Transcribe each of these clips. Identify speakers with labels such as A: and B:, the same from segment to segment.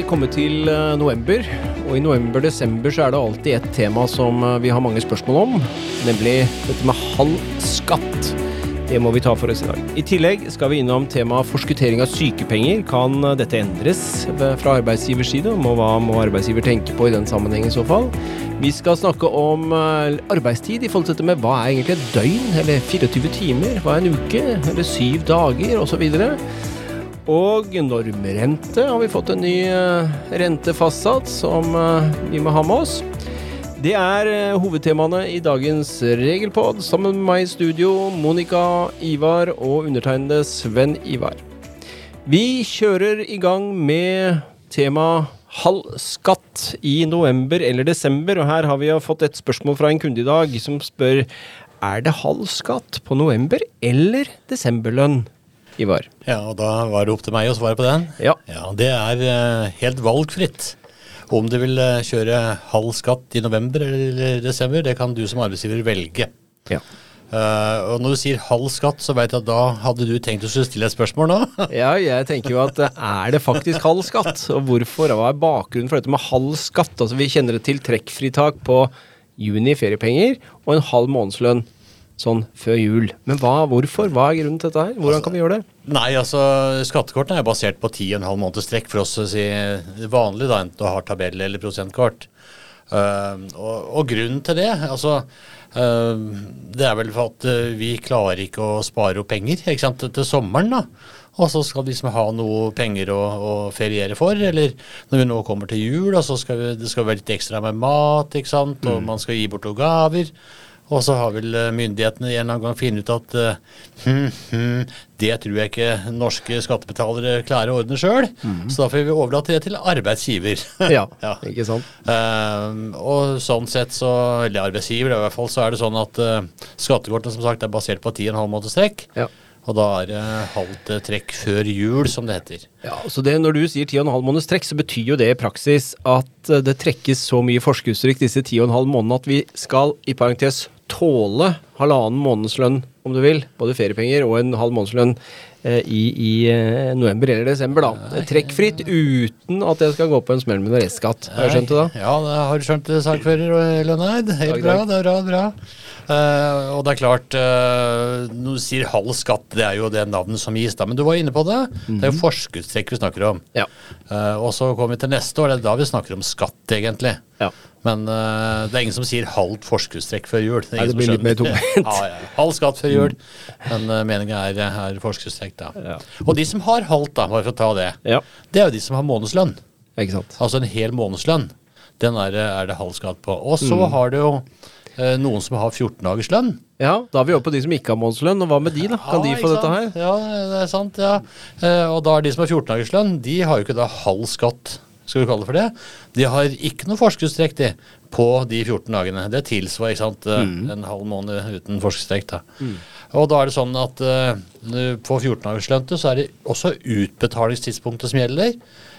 A: er kommet til eh, november, og i november-desember så er det alltid et tema som eh, vi har mange spørsmål om, nemlig dette med halv skatt. Det må vi ta for oss i dag. I tillegg skal vi innom temaet forskuttering av sykepenger. Kan eh, dette endres fra arbeidsgivers side, og hva må arbeidsgiver tenke på i den sammenheng i så fall? Vi skal snakke om arbeidstid i forhold til dette med hva er egentlig et døgn, eller 24 timer, hva er en uke, eller syv dager, osv. Og normrente har vi fått en ny eh, rente fastsatt som eh, vi må ha med oss. Det er eh, hovedtemaene i dagens regelpod. Sammen med meg i studio, Monica, Ivar og undertegnede Sven Ivar. Vi kjører i gang med tema halv skatt i november eller desember. Og her har vi fått et spørsmål fra en kunde i dag som spør er det halv skatt på november eller desemberlønn, Ivar.
B: Ja, og da var det opp til meg å svare på den.
A: Ja.
B: Ja, Det er eh, helt valgfritt. Om du vil eh, kjøre halv skatt i november eller desember, det kan du som arbeidsgiver velge.
A: Ja.
B: Uh, og når du sier halv skatt, så veit jeg at da hadde du tenkt å stille et spørsmål nå.
A: Ja, jeg tenker jo at er det faktisk halv skatt? Og hvorfor? Hva er bakgrunnen for dette med halv skatt? Altså Vi kjenner det til trekkfritak på juni feriepenger og en halv månedslønn sånn før jul. Men hva, hvorfor? Hva er grunnen til dette her? Hvordan kan vi gjøre det?
B: Nei, altså skattekortene er basert på 10,5 måneders trekk for oss å si vanlig, da, enten du har tabell eller prosentkort. Uh, og, og grunnen til det, altså uh, Det er vel for at uh, vi klarer ikke å spare opp penger ikke sant, til, sommeren. da. Og så skal vi liksom ha noe penger å, å feriere for. Eller når vi nå kommer til jul, da, så skal vi, det skal være litt ekstra med mat, ikke sant, og man skal gi bort noen gaver. Og så har vel eh, myndighetene en eller annen gang funnet ut at eh, hm, hm, det tror jeg ikke norske skattebetalere klarer å ordne sjøl, så da får vi overlate det til arbeidsgiver.
A: Ja,
B: Ja.
A: ikke sant?
B: Uh, og sånn sett så, eller arbeidsgiver i hvert fall, så er det sånn at uh, skattekortene som sagt er basert på 10,5 måneders trekk.
A: Ja.
B: Og da er det halvt trekk før jul, som det heter.
A: Ja, så det, Når du sier 10,5 måneders trekk, så betyr jo det i praksis at det trekkes så mye forskuddstrekk disse 10,5 månedene at vi skal i parentes tåle halvannen månedslønn, om du vil, både feriepenger og en halv månedslønn eh, i, i eh, november eller desember. da. Trekkfritt uten at jeg skal gå på en smell med noe restskatt. Har jeg skjønt det da?
B: Ja, det har du skjønt det, sakfører og Lønneid. Helt bra, det er bra. bra. Eh, og det er klart, uh, når du sier halv skatt, det er jo det navnet som gis, da. Men du var inne på det. Det er jo forskuddstrekk vi snakker om.
A: Ja.
B: Uh, og så kommer vi til neste år, det er da vi snakker om skatt, egentlig.
A: Ja.
B: Men uh, det er ingen som sier halvt forskuddstrekk før jul. er
A: Nei, det blir litt mer tungvint.
B: ja, ja. Halv skatt før jul. Men uh, meninga er, er forskuddstrekk, da.
A: Ja.
B: Og de som har halvt, da, bare for å ta det,
A: Ja,
B: det er jo de som har månedslønn.
A: ikke sant.
B: Altså en hel månedslønn. Den er, er det halv skatt på. Og så
A: Mm.
B: har du jo noen som har 14 dagers lønn.
A: Ja, da er vi oppe på de som ikke har månedslønn, og hva med de da? Kan de få dette her?
B: Ja, det er sant. ja. Eh, og da er de som har 14 dagers lønn, de har jo ikke da halv skatt, skal vi kalle det for det. De har ikke noe forskuddstrekk, de, på de 14 dagene. Det tilsvarer ikke sant, eh,
A: Mm.
B: en halv måned uten forskuddstrekk. da. Og da er det sånn at eh, på 14 dagers lønn så er det også utbetalingstidspunktet som gjelder.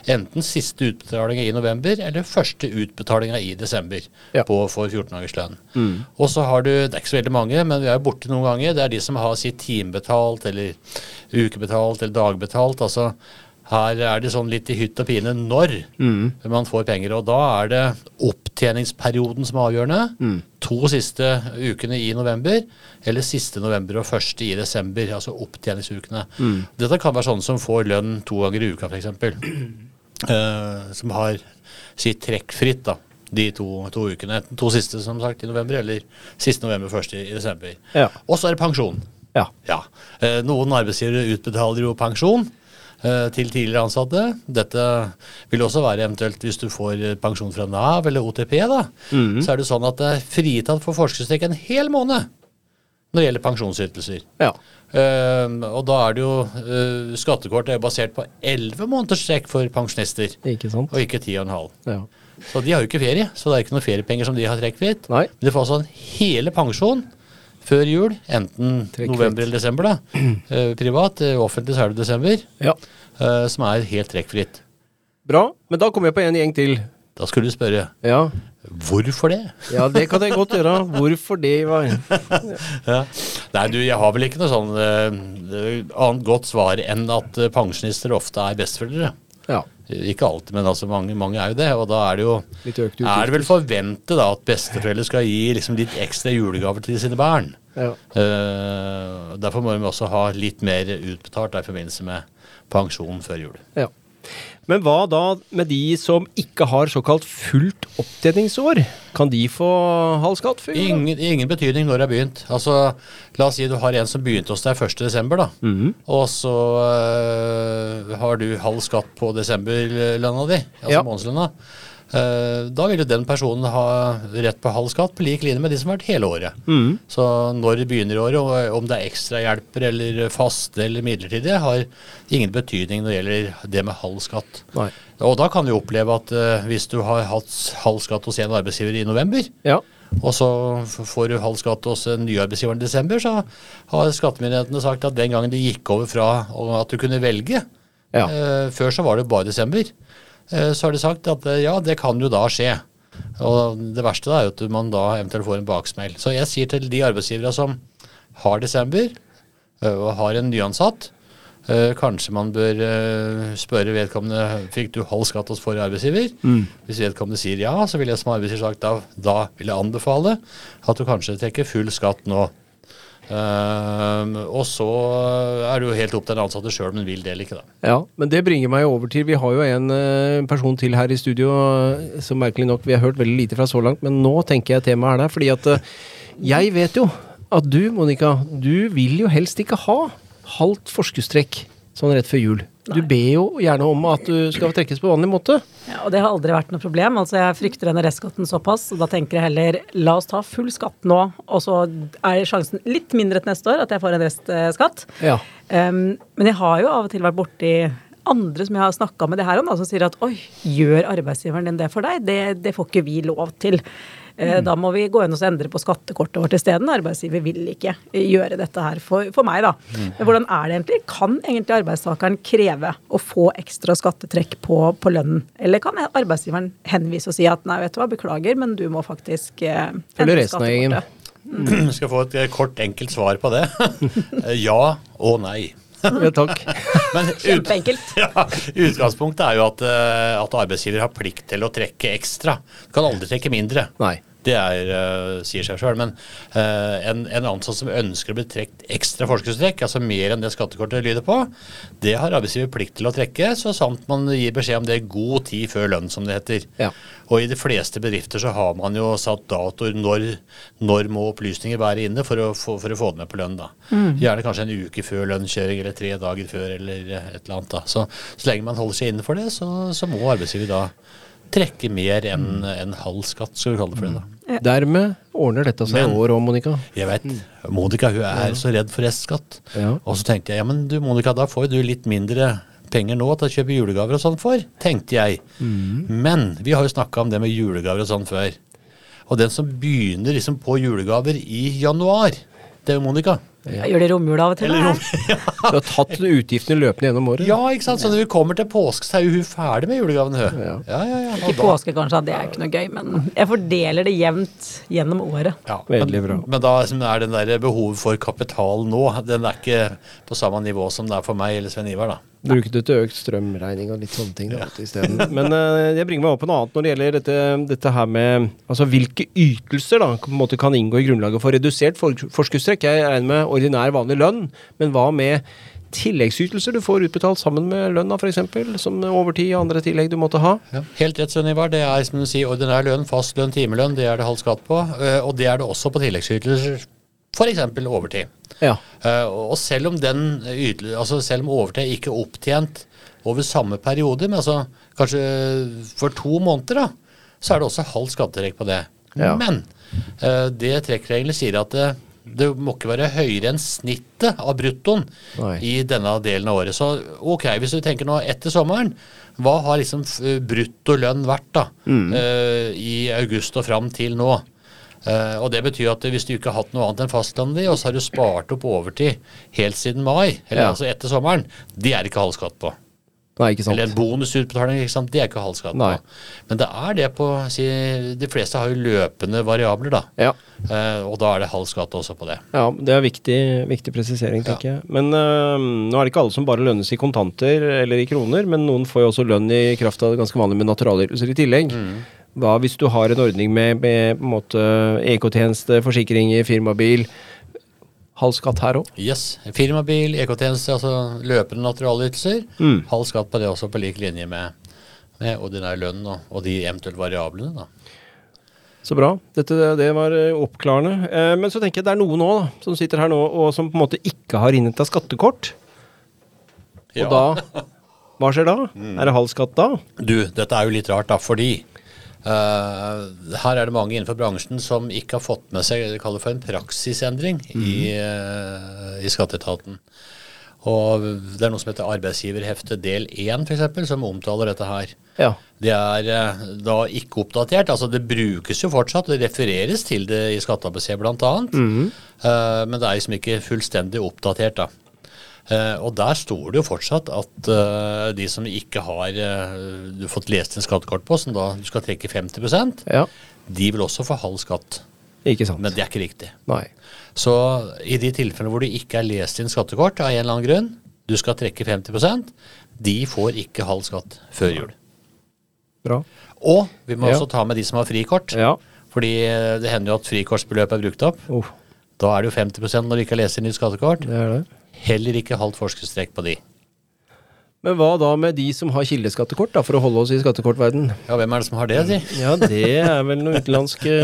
B: Enten siste utbetalinga i november eller første utbetalinga i desember
A: Ja.
B: på for 14 dagers lønn. Og så har du, det er ikke så veldig mange, men vi er borte borti noen ganger, det er de som har sitt timebetalt eller ukebetalt eller dagbetalt. altså her er det sånn litt i hytt og pine når man får penger. Og da er det opptjeningsperioden som er avgjørende. To siste ukene i november, eller siste november og første i desember. Altså opptjeningsukene. Dette kan være sånne som får lønn to ganger i uka, f.eks. Uh, som har sitt trekkfritt, da. De to, to ukene. To siste, som sagt, i november, eller siste november, første i desember.
A: Ja.
B: Og så er det pensjon.
A: Ja.
B: Ja. Eh, noen arbeidsgivere utbetaler jo pensjon eh, til tidligere ansatte. Dette vil også være eventuelt hvis du får eh, pensjon fra Nav eller OTP. da, Så er det sånn at det er fritatt for forskuddstrekk en hel måned når det gjelder pensjonsytelser.
A: Ja.
B: Eh, og da er det jo uh, Skattekort er basert på 11 måneders trekk for pensjonister,
A: Ikke sant?
B: og ikke 10,5.
A: Ja.
B: Så de har jo ikke ferie, så det er ikke noen feriepenger som de har trekkfritt. Men de får altså en hele pensjon før jul, enten
A: Trekkfritt.
B: november eller desember. da. Uh, privat, Uh, offentlig så er det desember,
A: ja.
B: som er helt trekkfritt.
A: Bra. Men da kommer jeg på en gjeng til.
B: Da skulle du spørre
A: Ja.
B: hvorfor det?
A: ja, det kan jeg godt gjøre. Hvorfor det, Ivar?
B: Ja. Nei, du, jeg har vel ikke noe sånn uh, annet godt svar enn at uh, pensjonister ofte er bestefølgere.
A: Ja.
B: Ikke alltid, men altså mange, mange er jo det. Og da er det jo
A: økt
B: er det vel forventet da at besteforeldre skal gi liksom litt ekstra julegaver til sine barn.
A: Ja.
B: Uh, derfor må de også ha litt mer utbetalt i forbindelse med pensjon før jul.
A: Ja. Men hva da med de som ikke har såkalt fullt opptjeningsår? Kan de få halv skatt?
B: Ingen, ingen betydning når det har begynt. Altså, La oss si du har en som begynte hos deg 1.12., da.
A: Mhm.
B: Og så øh, har du halv skatt på desemberlønna di, altså
A: Ja.
B: månedslønna. Eh, da vil jo den personen ha rett på halv skatt på lik linje med de som har vært hele året.
A: Mm.
B: Så når det begynner året, og om det er ekstrahjelper eller faste eller midlertidige, har ingen betydning når det gjelder det med halv skatt.
A: Nei.
B: Og da kan du oppleve at eh, hvis du har hatt halv skatt hos en arbeidsgiver i november,
A: Ja.
B: og så får du halv skatt hos en ny arbeidsgiver i desember, så har skattemyndighetene sagt at den gangen det gikk over fra at du kunne velge
A: Ja.
B: eh, Før så var det bare desember. Eh, så har de sagt at eh, ja, det kan jo da skje. Og det verste da er at man da eventuelt får en baksmell. Så jeg sier til de arbeidsgivere som har desember eh, og har en nyansatt, kanskje man bør spørre vedkommende fikk du halv skatt hos forrige arbeidsgiver. Hvis vedkommende sier ja, så vil jeg som arbeidsgiver sagt da, da vil jeg anbefale at du kanskje trekker full skatt nå. Ehm, og så er det jo helt opp til den ansatte sjøl om hun vil det eller ikke. da.
A: Ja, men det bringer meg over til Vi har jo en uh, person til her i studio uh, som merkelig nok vi har hørt veldig lite fra så langt, men nå tenker jeg temaet er der. Fordi at eh, jeg vet jo at du, Monica, du vil jo helst ikke ha halvt forskuddstrekk sånn rett før jul. Du ber jo gjerne om at du skal trekkes på vanlig måte.
C: Ja, og det har aldri vært noe problem. Altså, jeg frykter denne restskatten såpass, og da tenker jeg heller la oss ta full skatt nå, og så er sjansen litt mindre til neste år at jeg får en restskatt.
A: Ja.
C: Um, men jeg har jo av og til vært borti andre som jeg har snakka med det her om, da, som sier at oi, gjør arbeidsgiveren din det for deg? Det, det får ikke vi lov til. Eh, Da må vi gå inn og endre på skattekortet vårt isteden. Arbeidsgiver vil ikke gjøre dette her for, for meg, da. Men hvordan er det egentlig? Kan egentlig arbeidstakeren kreve å få ekstra skattetrekk på, på lønnen? Eller kan arbeidsgiveren henvise og si at nei, vet du hva, beklager, men du må faktisk eh, endre
A: resten av gjengen.
C: skattekortet.
B: Skal få et eh, kort, enkelt svar på det. Eh, ja og nei.
A: ja, takk.
B: Men ut,
C: Kjempeenkelt.
B: ja, utgangspunktet er jo at, eh, at arbeidsgiver har plikt til å trekke ekstra. Du kan aldri trekke mindre.
A: Nei.
B: Det er, uh, sier seg sjøl. Men uh, en, en ansatt som ønsker å bli trukket ekstra forskuddstrekk, altså mer enn det skattekortet lyder på, det har arbeidsgiver plikt til å trekke, så sant man gir beskjed om det god tid før lønn, som det heter.
A: Ja.
B: Og i de fleste bedrifter så har man jo satt datoer når, når må opplysninger være inne for å, få, for å få det med på lønn. da. Gjerne kanskje en uke før lønnskjøring eller tre dager før eller et eller annet. da. Så, så lenge man holder seg innenfor det, så, så må arbeidsgiver da trekke mer enn en halv skatt, skal vi kalle det for det. da.
A: Dermed ordner dette seg
B: Men-
A: år òg, Monica.
B: Jeg vet, Monica hun er så redd for restskatt.
A: Ja.
B: Og så tenkte jeg ja, men du Monica, da får du litt mindre penger nå til å kjøpe julegaver og sånn for, tenkte jeg. Men vi har jo snakka om det med julegaver og sånn før. Og den som begynner liksom på julegaver i januar, det er jo Monica.
C: Jeg gjør det i romjula av og til.
B: Eller rom-
C: ja.
A: Du har tatt utgiftene løpende gjennom året.
B: Ja, ikke sant. Så når vi kommer til påske, så er jo hun ferdig med julegavene, hun.
A: Ja.
B: Ja, ja, ja.
C: Ikke
B: da-
C: påske, kanskje, det er ikke noe gøy, men jeg fordeler det jevnt gjennom året.
B: Ja,
A: Veldig bra.
B: Men da liksom, er den der behovet for kapital nå, den er ikke på samme nivå som det er for meg eller Sven Ivar, da.
A: Bruke det til økt strømregning og litt sånne ting. ja. isteden. Men uh, jeg bringer meg opp på noe annet når det gjelder dette, dette her med altså hvilke ytelser da på en måte kan inngå i grunnlaget for redusert for, forskuddstrekk. Jeg regner med ordinær, vanlig lønn, men hva med tilleggsytelser du får utbetalt sammen med lønna f.eks., som overtid og andre tillegg du måtte ha?
B: Ja. Helt rett, Sven Ivar. Det er som du sier, ordinær lønn, fast lønn, timelønn. Det er det halv skatt på. eh, Og det er det også på tilleggsytelser, f.eks. overtid.
A: Ja.
B: Eh, Og selv om, den altså selv om overtid ikke er opptjent over samme periode, men altså kanskje for to måneder, da, så er det også halv skattetrekk på det.
A: Ja.
B: Men eh, det trekkreglene sier at det, det må ikke være høyere enn snittet av bruttoen
A: Nei.
B: i denne delen av året. Så ok, hvis du tenker nå etter sommeren, hva har liksom bruttolønn vært da eh, i august og fram til nå? Eh, og det betyr at hvis du ikke har hatt noe annet enn fastlandet i, og så har du spart opp overtid helt siden mai, eller
A: Ja.
B: altså etter sommeren, de er ikke halv skatt på.
A: Nei, ikke sant.
B: Eller en bonusutbetaling, ikke sant? det er ikke halv skatt på. Men det er det på si, De fleste har jo løpende variabler, da.
A: Ja.
B: Eh, og da er det halv skatt også på det.
A: Ja, det er viktig, viktig presisering, tenker jeg. Men øh, nå er det ikke alle som bare lønnes i kontanter eller i kroner, men noen får jo også lønn i kraft av det ganske vanlig med naturalytelser i tillegg. Hva hvis du har en ordning med, med på en måte EK-tjeneste, forsikringer, firmabil? Halv skatt her òg?
B: Yes. Firmabil, EK-tjeneste, altså løpende naturalytelser.
A: Mm.
B: Halv skatt på det også på lik linje med, med ordinær lønn og, og de eventuelt variablene. da.
A: Så bra. Dette det var eh, oppklarende. Eh, men så tenker jeg det er noen òg som sitter her nå og som på en måte ikke har innhenta skattekort.
B: Ja.
A: Og da Hva skjer da? Er det halv skatt da?
B: Du, dette er jo litt rart, da, fordi eh, her er det mange innenfor bransjen som ikke har fått med seg det de kaller for en praksisendring i, uh, i skatteetaten. Og det er noe som heter arbeidsgiverhefte del 1 f.eks., som omtaler dette her.
A: Ja.
B: Det er eh, da ikke oppdatert. altså Det brukes jo fortsatt, det refereres til det i Skatte-ABC bl.a. Mm men det er liksom ikke fullstendig oppdatert. da. Eh, og der står det jo fortsatt at eh, de som ikke har eh, du fått lest en skattekort på, som da du skal trekke 50
A: Ja.
B: de vil også få halv skatt.
A: Ikke sant.
B: Men det er ikke riktig.
A: Nei.
B: Så i de tilfellene hvor det ikke er lest inn skattekort av en eller annen grunn, du skal trekke 50% de får ikke halv skatt før jul.
A: Bra.
B: Og vi må
A: Ja.
B: også ta med de som har frikort.
A: Ja.
B: Fordi det hender jo at frikortsbeløpet er brukt opp.
A: Oh,
B: Da er det jo 50 når du ikke har lest inn nytt skattekort.
A: det er det.
B: Heller ikke halvt forskerstrekk på de.
A: Men hva da med de som har kildeskattekort, da, for å holde oss i skattekortverden?
B: Ja, hvem er det som har det, si?
A: Ja, det er vel noe utenlandske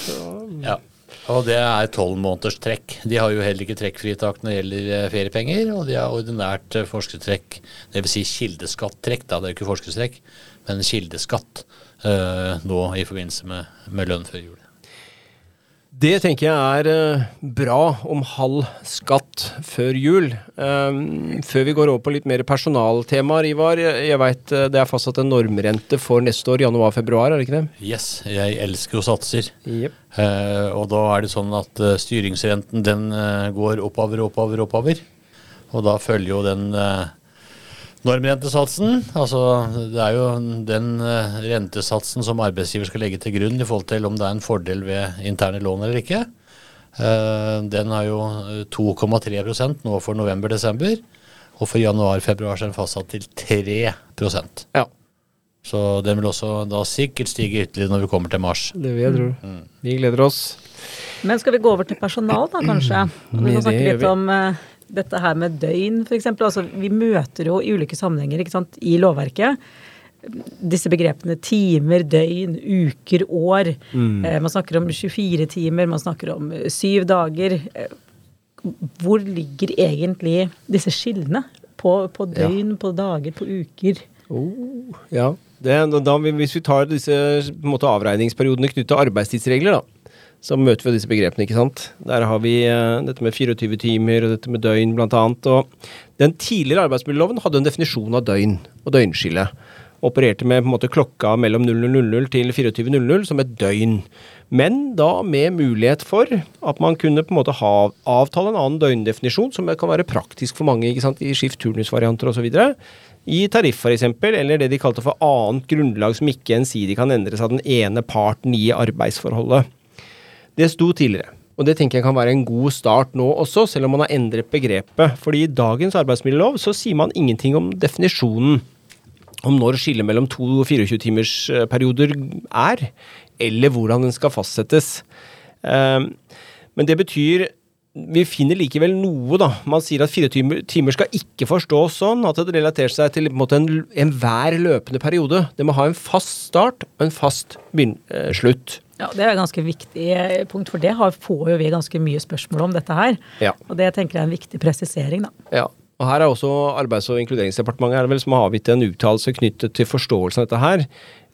B: Ja. Og det er tolv måneders trekk. De har jo heller ikke trekkfritak når det gjelder eh, feriepenger, og de har ordinært forskertrekk, forskuddstrekk, dvs. Si kildeskatttrekk, da, det er jo ikke forskertrekk, men kildeskatt eh, nå i forbindelse med, med lønn før jul.
A: Det tenker jeg er eh, bra om halv skatt før jul. Um, før vi går over på litt mer personaltemaer, Ivar. Jeg, veit det er fastsatt en normrente for neste år, januar-februar, er det ikke det?
B: Yes, jeg elsker jo satser.
A: Jepp.
B: Eh, og da er det sånn at eh, styringsrenten den eh, går oppover, oppover, oppover. Og da følger jo den eh, normrentesatsen. Altså det er jo den eh, rentesatsen som arbeidsgiver skal legge til grunn i forhold til om det er en fordel ved interne lån eller ikke. Eh, den er jo eh, 2,3% nå for november-desember. Og for januar-februar er den fastsatt til 3%
A: Ja,
B: Så den vil også da sikkert stige ytterligere når vi kommer til mars.
A: det vil jeg tro. Vi gleder oss.
C: Men skal vi gå over til personal, da, kanskje? Vi må snakke litt om eh, dette her med døgn, f.eks. Altså, vi møter jo i ulike sammenhenger sant, i lovverket disse begrepene timer, døgn, uker, år.
A: Mm.
C: Eh, man snakker om 24 timer, man snakker om eh, syv dager. Eh, hvor ligger egentlig disse skillene? På, på døgn, på dager, på uker?
A: Oh, ja. Det, da, hvis vi tar disse måte, avregningsperiodene knyttet til arbeidstidsregler, da, så møter vi disse begrepene, ikke sant. Der har vi uh, dette med 24 timer og dette med døgn, blant annet. Og den tidligere arbeidsmiljøloven hadde en definisjon av døgn og døgnskille. Opererte med på en måte klokka mellom 00.00 til 24.00 som et døgn. Men da med mulighet for at man kunne på en måte ha, avtale en annen døgndefinisjon, som kan være praktisk for mange ikke sant, i skift-turnusvarianter osv. I tariff f.eks., eller det de kalte for annet grunnlag som ikke ensidig kan endres av den ene parten i arbeidsforholdet. Det sto tidligere. Og det tenker jeg kan være en god start nå også, selv om man har endret begrepet. Fordi i dagens arbeidsmiljølov så sier man ingenting om definisjonen om når skillet mellom to 24-timersperioder er, eller hvordan den skal fastsettes. Um, men det betyr vi finner likevel noe, da. Man sier at fire timer, skal ikke forstås sånn at det relaterer seg til en måte en løpende periode. Det må ha en fast start og en fast eh, slutt.
C: Ja, Det er et ganske viktig eh, punkt, for det får jo vi ganske mye spørsmål om dette her.
A: Ja.
C: Og det tenker jeg er en viktig presisering, da.
A: Ja. Og her er også Arbeids- og inkluderingsdepartementet er vel som har avgitt en uttalelse knyttet til forståelsen av dette her.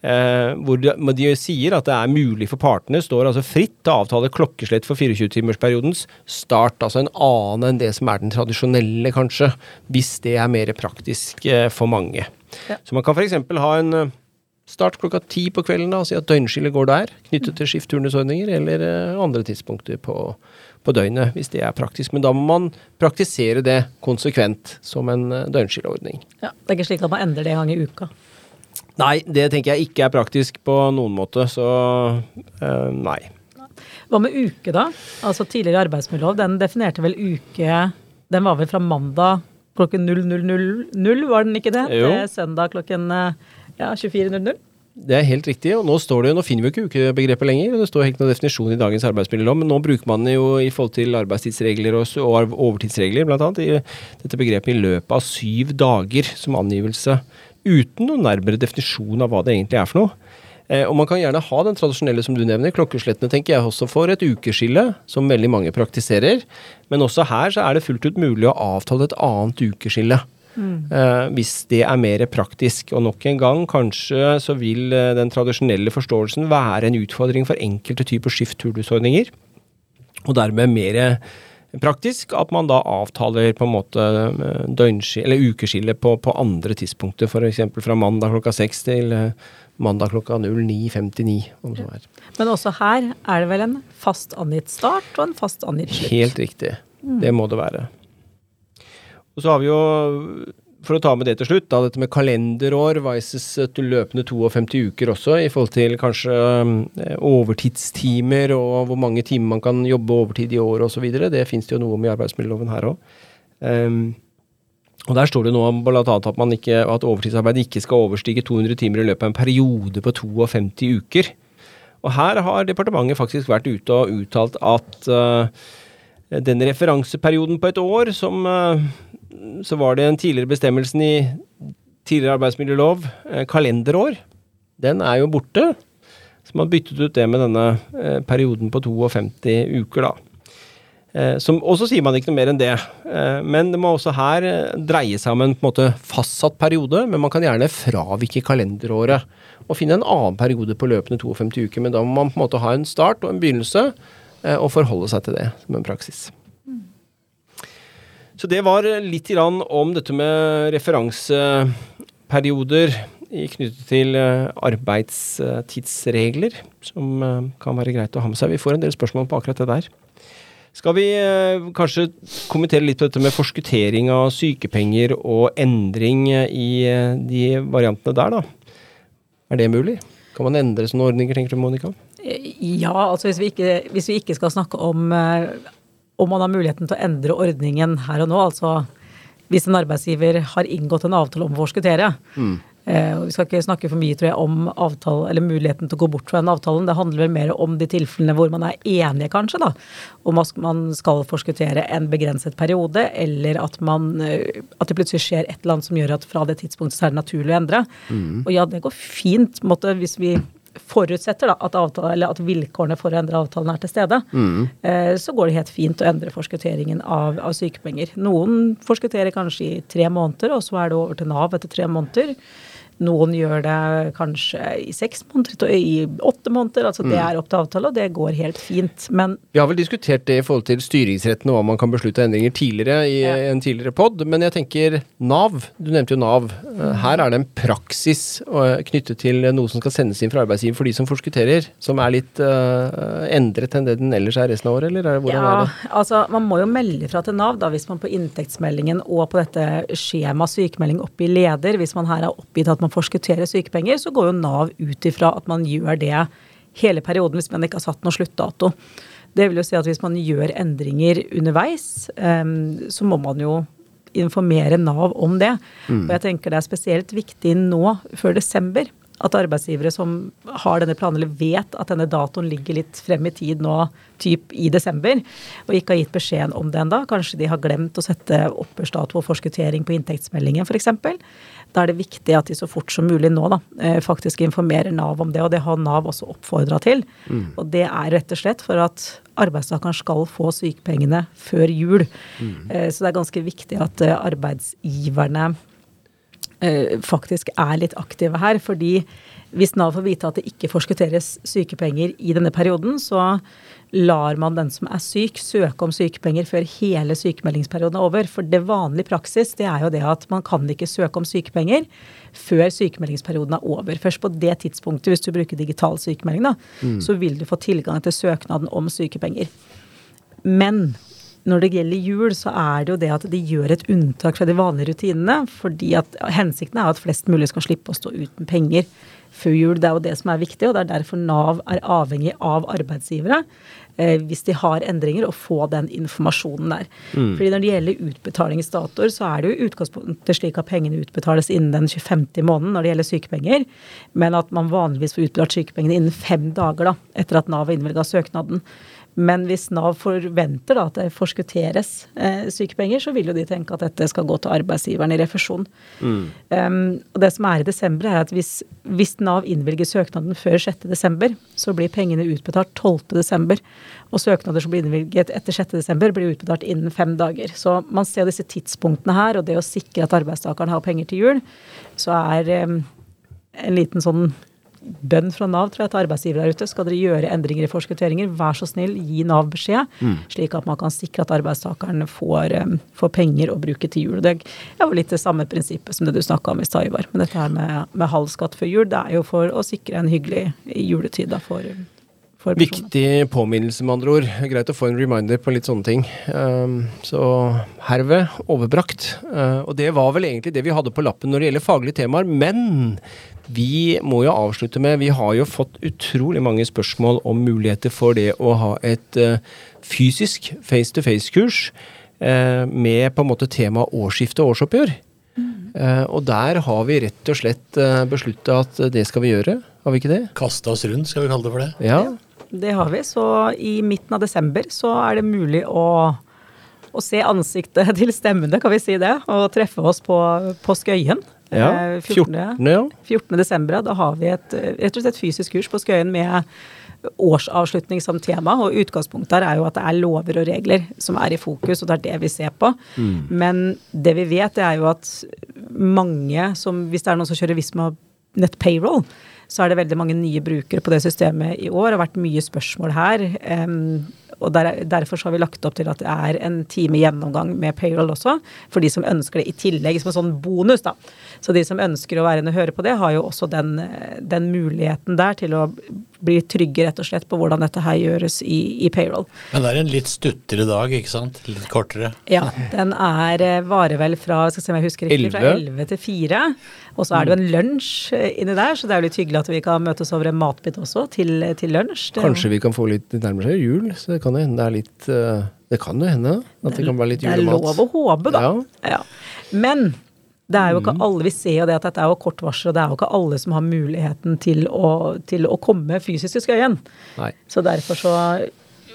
A: Eh, hvor de, de sier at det er mulig for partene, står altså fritt til å avtale klokkeslett for 24-timersperiodens start. Altså en annen enn det som er den tradisjonelle, kanskje. Hvis det er mer praktisk eh, for mange.
C: Ja.
A: Så man kan f.eks. ha en, eh, Start klokka ti på kvelden, da, og si at døgnskillet går der. Knyttet til skift-turnusordninger eller eh, andre tidspunkter på, på døgnet, hvis det er praktisk. Men da må man praktisere det konsekvent som en eh, døgnskilleordning.
C: Ja, det er ikke slik at man endrer det en gang i uka.
A: Nei, det tenker jeg ikke er praktisk på noen måte, så eh, nei.
C: Hva med uke, da? Altså Tidligere arbeidsmiljølov, den definerte vel uke Den var vel fra mandag klokken 00.00, var den ikke det?
A: Jo.
C: Til søndag klokken ja, 24.00?
A: Det er helt riktig, og nå står det nå finner vi jo ikke ukebegrepet lenger. og Det står helt noen definisjon i dagens arbeidsmiljølov, men nå bruker man det jo i forhold til arbeidstidsregler og, og overtidsregler, annet, i dette begrepet i løpet av syv dager som angivelse, uten noen nærmere definisjon av hva det egentlig er for noe. Eh, og man kan gjerne ha den tradisjonelle som du nevner, klokkeslettene tenker jeg også for et ukeskille, som veldig mange praktiserer. Men også her så er det fullt ut mulig å avtale et annet ukeskille. Eh, hvis det er mer praktisk. Og nok en gang, kanskje så vil eh, den tradisjonelle forståelsen være en utfordring for enkelte typer skift-turnusordninger. Og dermed mer praktisk at man da avtaler på en måte døgnskille, eller ukeskille på, på andre tidspunkter. F.eks. fra mandag klokka seks til eh, mandag klokka 09.59. om så er.
C: Men også her er det vel en fast angitt start og en fast angitt slutt.
A: Helt riktig. Det må det være. Og så har vi jo, for å ta med det til slutt, da, dette med kalenderår vises til løpende 52 uker også, i forhold til kanskje eh, overtidstimer og hvor mange timer man kan jobbe overtid i året osv. Det fins det jo noe om i arbeidsmiljøloven her òg. og der står det nå annet at, at overtidsarbeid ikke skal overstige 200 timer i løpet av en periode på 52 uker. Og her har departementet faktisk vært ute og uttalt at uh, den referanseperioden på et år, som eh, så var det den tidligere bestemmelsen i tidligere arbeidsmiljølov, eh, kalenderår, den er jo borte. Så man byttet ut det med denne eh, perioden på 52 uker, da. Eh, som, og så sier man ikke noe mer enn det. Men det må også her dreie seg om en, en måte, fastsatt periode, men man kan gjerne fravike kalenderåret og finne en annen periode på løpende 52 uker. Men da må man på en måte ha en start og en begynnelse, og forholde seg til det som en praksis. Så det var litt om dette med referanseperioder knyttet til eh, arbeidstidsregler, som eh, kan være greit å ha med seg. Vi får en del spørsmål på akkurat det der. Skal vi eh, kanskje kommentere litt på dette med forskuttering av sykepenger og endring i de variantene der, da? Er det mulig? Kan man endre sånne ordninger, tenker du Monica?
C: Ja, altså hvis vi ikke, hvis vi ikke skal snakke om om man har muligheten til å endre ordningen her og nå, altså hvis en arbeidsgiver har inngått en avtale om å forskuttere. Eh, og vi skal ikke snakke for mye tror jeg, om avtale, eller muligheten til å gå bort fra den avtalen. Det handler vel mer om de tilfellene hvor man er enige, kanskje, da, om at man skal forskuttere en begrenset periode, eller at, man, eh, at det plutselig skjer et eller annet som gjør at fra det tidspunktet så er det naturlig å endre. Og ja, det går fint måtte, hvis vi forutsetter da, at, avtale, eller at vilkårene for å endre avtalen er til stede, eh, så går det helt fint å endre forskutteringen av, av sykepenger. Noen forskutterer kanskje i tre måneder, og så er det over til Nav etter tre måneder. Noen gjør det kanskje i seks måneder, i åtte måneder. altså Det er opp til avtale, og det går helt fint. Men
A: Vi har vel diskutert det i forhold til styringsretten og hva man kan beslutte av endringer tidligere i
C: Ja.
A: en tidligere pod, men jeg tenker Nav, du nevnte jo Nav. Eh, Her er det en praksis eh, knyttet til noe som skal sendes inn fra arbeidsgiver for de som forskutterer, som er litt uh, endret enn det den ellers er resten av året, eller er hvordan
C: ja,
A: er det?
C: altså man må jo melde fra til Nav da, hvis man på inntektsmeldingen og på dette skjema sykemelding oppgir leder, hvis man her har oppgitt at man forskutterer sykepenger, så går jo Nav ut ifra at man gjør det hele perioden hvis man ikke har satt noen sluttdato. Det vil jo si at hvis man gjør endringer underveis, så må man jo informere Nav om det. Og jeg tenker det er spesielt viktig nå, før desember, at arbeidsgivere som har denne planen, eller vet at denne datoen ligger litt frem i tid nå, typ i desember, og ikke har gitt beskjed om det ennå, kanskje de har glemt å sette opphørsdato og forskuttering på inntektsmeldingen f.eks., da er det viktig at de så fort som mulig nå da, eh, faktisk informerer Nav om det, og det har Nav også oppfordra til. Og det er rett og slett for at arbeidstakeren skal få sykepengene før jul. Mm. Så det er ganske viktig at eh, arbeidsgiverne eh, faktisk er litt aktive her. fordi hvis Nav får vite at det ikke forskutteres sykepenger i denne perioden, så lar man den som er syk, søke om sykepenger før hele sykemeldingsperioden er over. For det vanlige praksis det er jo det at man kan ikke søke om sykepenger før sykemeldingsperioden er over. Først på det tidspunktet, hvis du bruker digital sykemelding, da, mm. så vil du få tilgang til søknaden om sykepenger. Men når det gjelder jul, så er det jo det at de gjør et unntak fra de vanlige rutinene. fordi at Hensikten er at flest mulig skal slippe å stå uten penger før jul. Det er jo det som er viktig, og det er derfor Nav er avhengig av arbeidsgivere. Eh, hvis de har endringer, og få den informasjonen der. Mm. Fordi Når det gjelder utbetalingsdatoer, så er det jo utgangspunktet slik at pengene utbetales innen den 25. i måneden når det gjelder sykepenger, men at man vanligvis får utbetalt sykepengene innen fem dager da, etter at Nav har innvilga søknaden. Men hvis Nav forventer da at det forskutteres eh, sykepenger, så vil jo de tenke at dette skal gå til arbeidsgiveren i refusjon. Mm. Um, og det som er i desember, er at hvis, hvis Nav innvilger søknaden før 6.12., så blir pengene utbetalt 12.12. Og søknader som blir innvilget etter 6.12., blir utbetalt innen fem dager. Så man ser disse tidspunktene her, og det å sikre at arbeidstakeren har penger til jul, så er um, en liten sånn bønn fra Nav tror jeg, til arbeidsgivere der ute. Skal dere gjøre endringer i forskutteringer, vær så snill, gi Nav beskjed. Mm. Slik at man kan sikre at arbeidstakeren får, um, får, penger å bruke til jul. Det er jo litt det samme prinsippet som det du snakka om i stad, Ivar. Men dette her med, med halv skatt før jul, det er jo for å sikre en hyggelig juletid da, for
A: Viktig påminnelse, med andre ord. Greit å få en reminder på litt sånne ting. Um, så herved overbrakt. Uh, og det var vel egentlig det vi hadde på lappen når det gjelder faglige temaer. Men vi må jo avslutte med Vi har jo fått utrolig mange spørsmål om muligheter for det å ha et uh, fysisk face-to-face-kurs uh, med på en måte tema årsskifte og årsoppgjør. Mm. og der har vi rett og slett uh, beslutta at det skal vi gjøre. Har vi ikke det?
B: Kaste oss rundt, skal vi kalle det for det.
A: Ja,
C: det har vi. Så i midten av desember så er det mulig å, å se ansiktet til stemmene, kan vi si det, og treffe oss på, på Skøyen.
A: Ja, 14. 14. Ja.
C: 14. desember, da har vi et, rett og slett fysisk kurs på Skøyen med årsavslutning som tema. Og utgangspunktet her er jo at det er lover og regler som er i fokus, og det er det vi ser på. Mm. Men det vi vet, det er jo at mange som Hvis det er noen som kjører Visma Nett Payroll, så er det veldig mange nye brukere på det systemet i år. Det har vært mye spørsmål her. Um, og der, Derfor har vi lagt opp til at det er en time gjennomgang med payroll også, for de som ønsker det i tillegg som en sånn bonus. da. Så de som ønsker å være inne og høre på det, har jo også den, den, muligheten der til å bli trygge rett og slett på hvordan dette her gjøres i, i, payroll.
B: Men det er en litt stuttere dag, ikke sant? Litt kortere?
C: Ja, den er eh, varer vel fra skal se om jeg husker riktig, fra 11 til 4. Og så er det jo en lunsj eh, inni der, så det er jo litt hyggelig at vi kan møtes over en matbit også til, til lunsj.
A: Det Kanskje vi kan få litt nærmere seg jul, så det kan jo hende det er litt uh, Det kan jo hende at det kan være litt julemat.
C: Det er lov å håpe, da. Ja. ja. Men det er jo ikke mm. alle, Vi ser jo det at dette er jo kort varsel, og det er jo ikke alle som har muligheten til å, til å komme fysisk i Skøyen. Nei. Så derfor så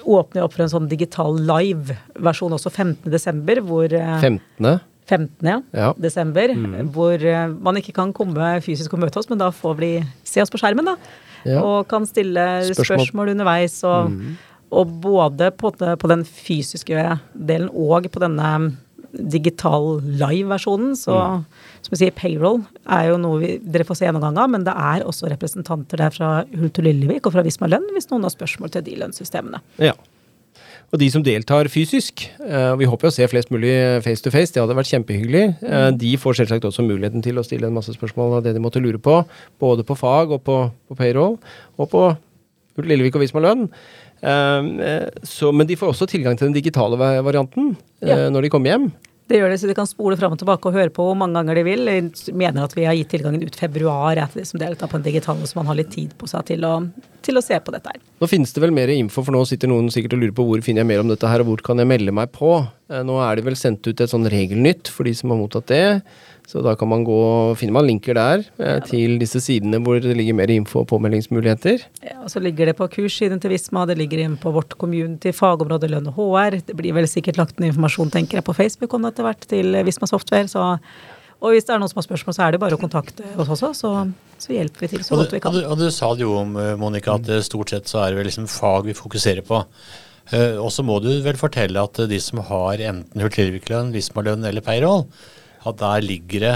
C: åpner jeg opp for en sånn digital live-versjon også 15.12., hvor
A: 15. Eh,
C: 15. Ja, ja. desember, mm. hvor eh, man ikke kan komme fysisk og møte oss, men da får vi se oss på skjermen, da. Ja. Og kan stille spørsmål, spørsmål underveis. Og, mm. og både på, på, den fysiske delen og på denne digital live-versjonen. Så mm. som vi sier, payroll er jo noe vi, dere får se gjennomgang av, men det er også representanter der fra Hult og Lillevik og fra Visma lønn hvis noen har spørsmål til de lønnssystemene.
A: Ja. Og de som deltar fysisk, eh, vi håper å se flest mulig face to face, det hadde vært kjempehyggelig, eh, mm. de får selvsagt også muligheten til å stille en masse spørsmål av det de måtte lure på, både på fag og på, på payroll, og på Hult Lillevik og Visma lønn. Ehm, eh, så, men de får også tilgang til den digitale varianten eh, ja. når de kommer hjem.
C: Det gjør det, så de kan spole fram og tilbake og høre på hvor mange ganger de vil. Jeg mener at vi har gitt tilgangen ut februar etter liksom deltar på en digital, så man har litt tid på seg til å, til å se på dette her.
A: Nå finnes det vel mer info, for nå sitter noen sikkert og lurer på hvor finner jeg mer om dette her, og hvor kan jeg melde meg på. Eh, nå er det vel sendt ut et sånn regelnytt for de som har mottatt det. Så da kan man gå, finner man linker der eh, til disse sidene hvor det ligger mer info og påmeldingsmuligheter.
C: Ja, og Så ligger det på kurssiden til Visma, det ligger inn på vårt community, fagområde lønn og HR. Det blir vel sikkert lagt en informasjon, tenker jeg, på Facebook om det etter hvert til Visma Software. så og hvis det er noen som har spørsmål, så er det bare å kontakte oss også, så, så hjelper vi til så godt vi kan.
B: Og du, og du, sa det jo om, eh, Monica, at stort sett så er det vel liksom fag vi fokuserer på. Uh, og så må du vel fortelle at de som har enten Hurtigrviklønn, Visma-lønn eller payroll, at der ligger det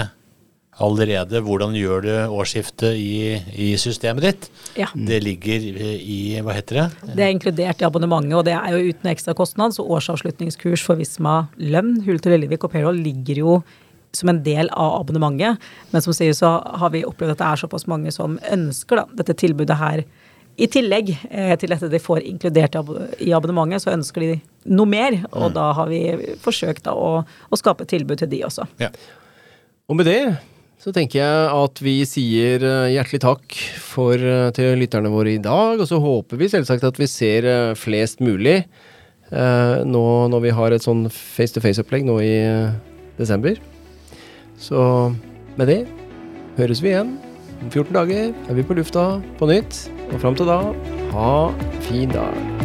B: allerede hvordan gjør du årsskiftet i, i systemet ditt.
C: Ja.
B: Det ligger i Hva heter det?
C: Det er inkludert i abonnementet, og det er jo uten ekstra kostnad. Så årsavslutningskurs for Visma lønn, Hull til Lillevik og payroll ligger jo som en del av abonnementet. Men som sier så har vi opplevd at det er såpass mange som ønsker da, dette tilbudet her. I tillegg eh, til dette de får inkludert i abonnementet, så ønsker de noe mer. Og da har vi forsøkt da å, å skape et tilbud til de også.
B: Ja.
A: Og med det så tenker jeg at vi sier eh, hjertelig takk for, eh, til lytterne våre i dag, og så håper vi selvsagt at vi ser flest mulig eh, nå når vi har et sånn face-to-face-opplegg nå i eh, desember. Så med det høres vi igjen. Om 14 dager er vi på lufta på nytt, og fram til da, ha fin dag.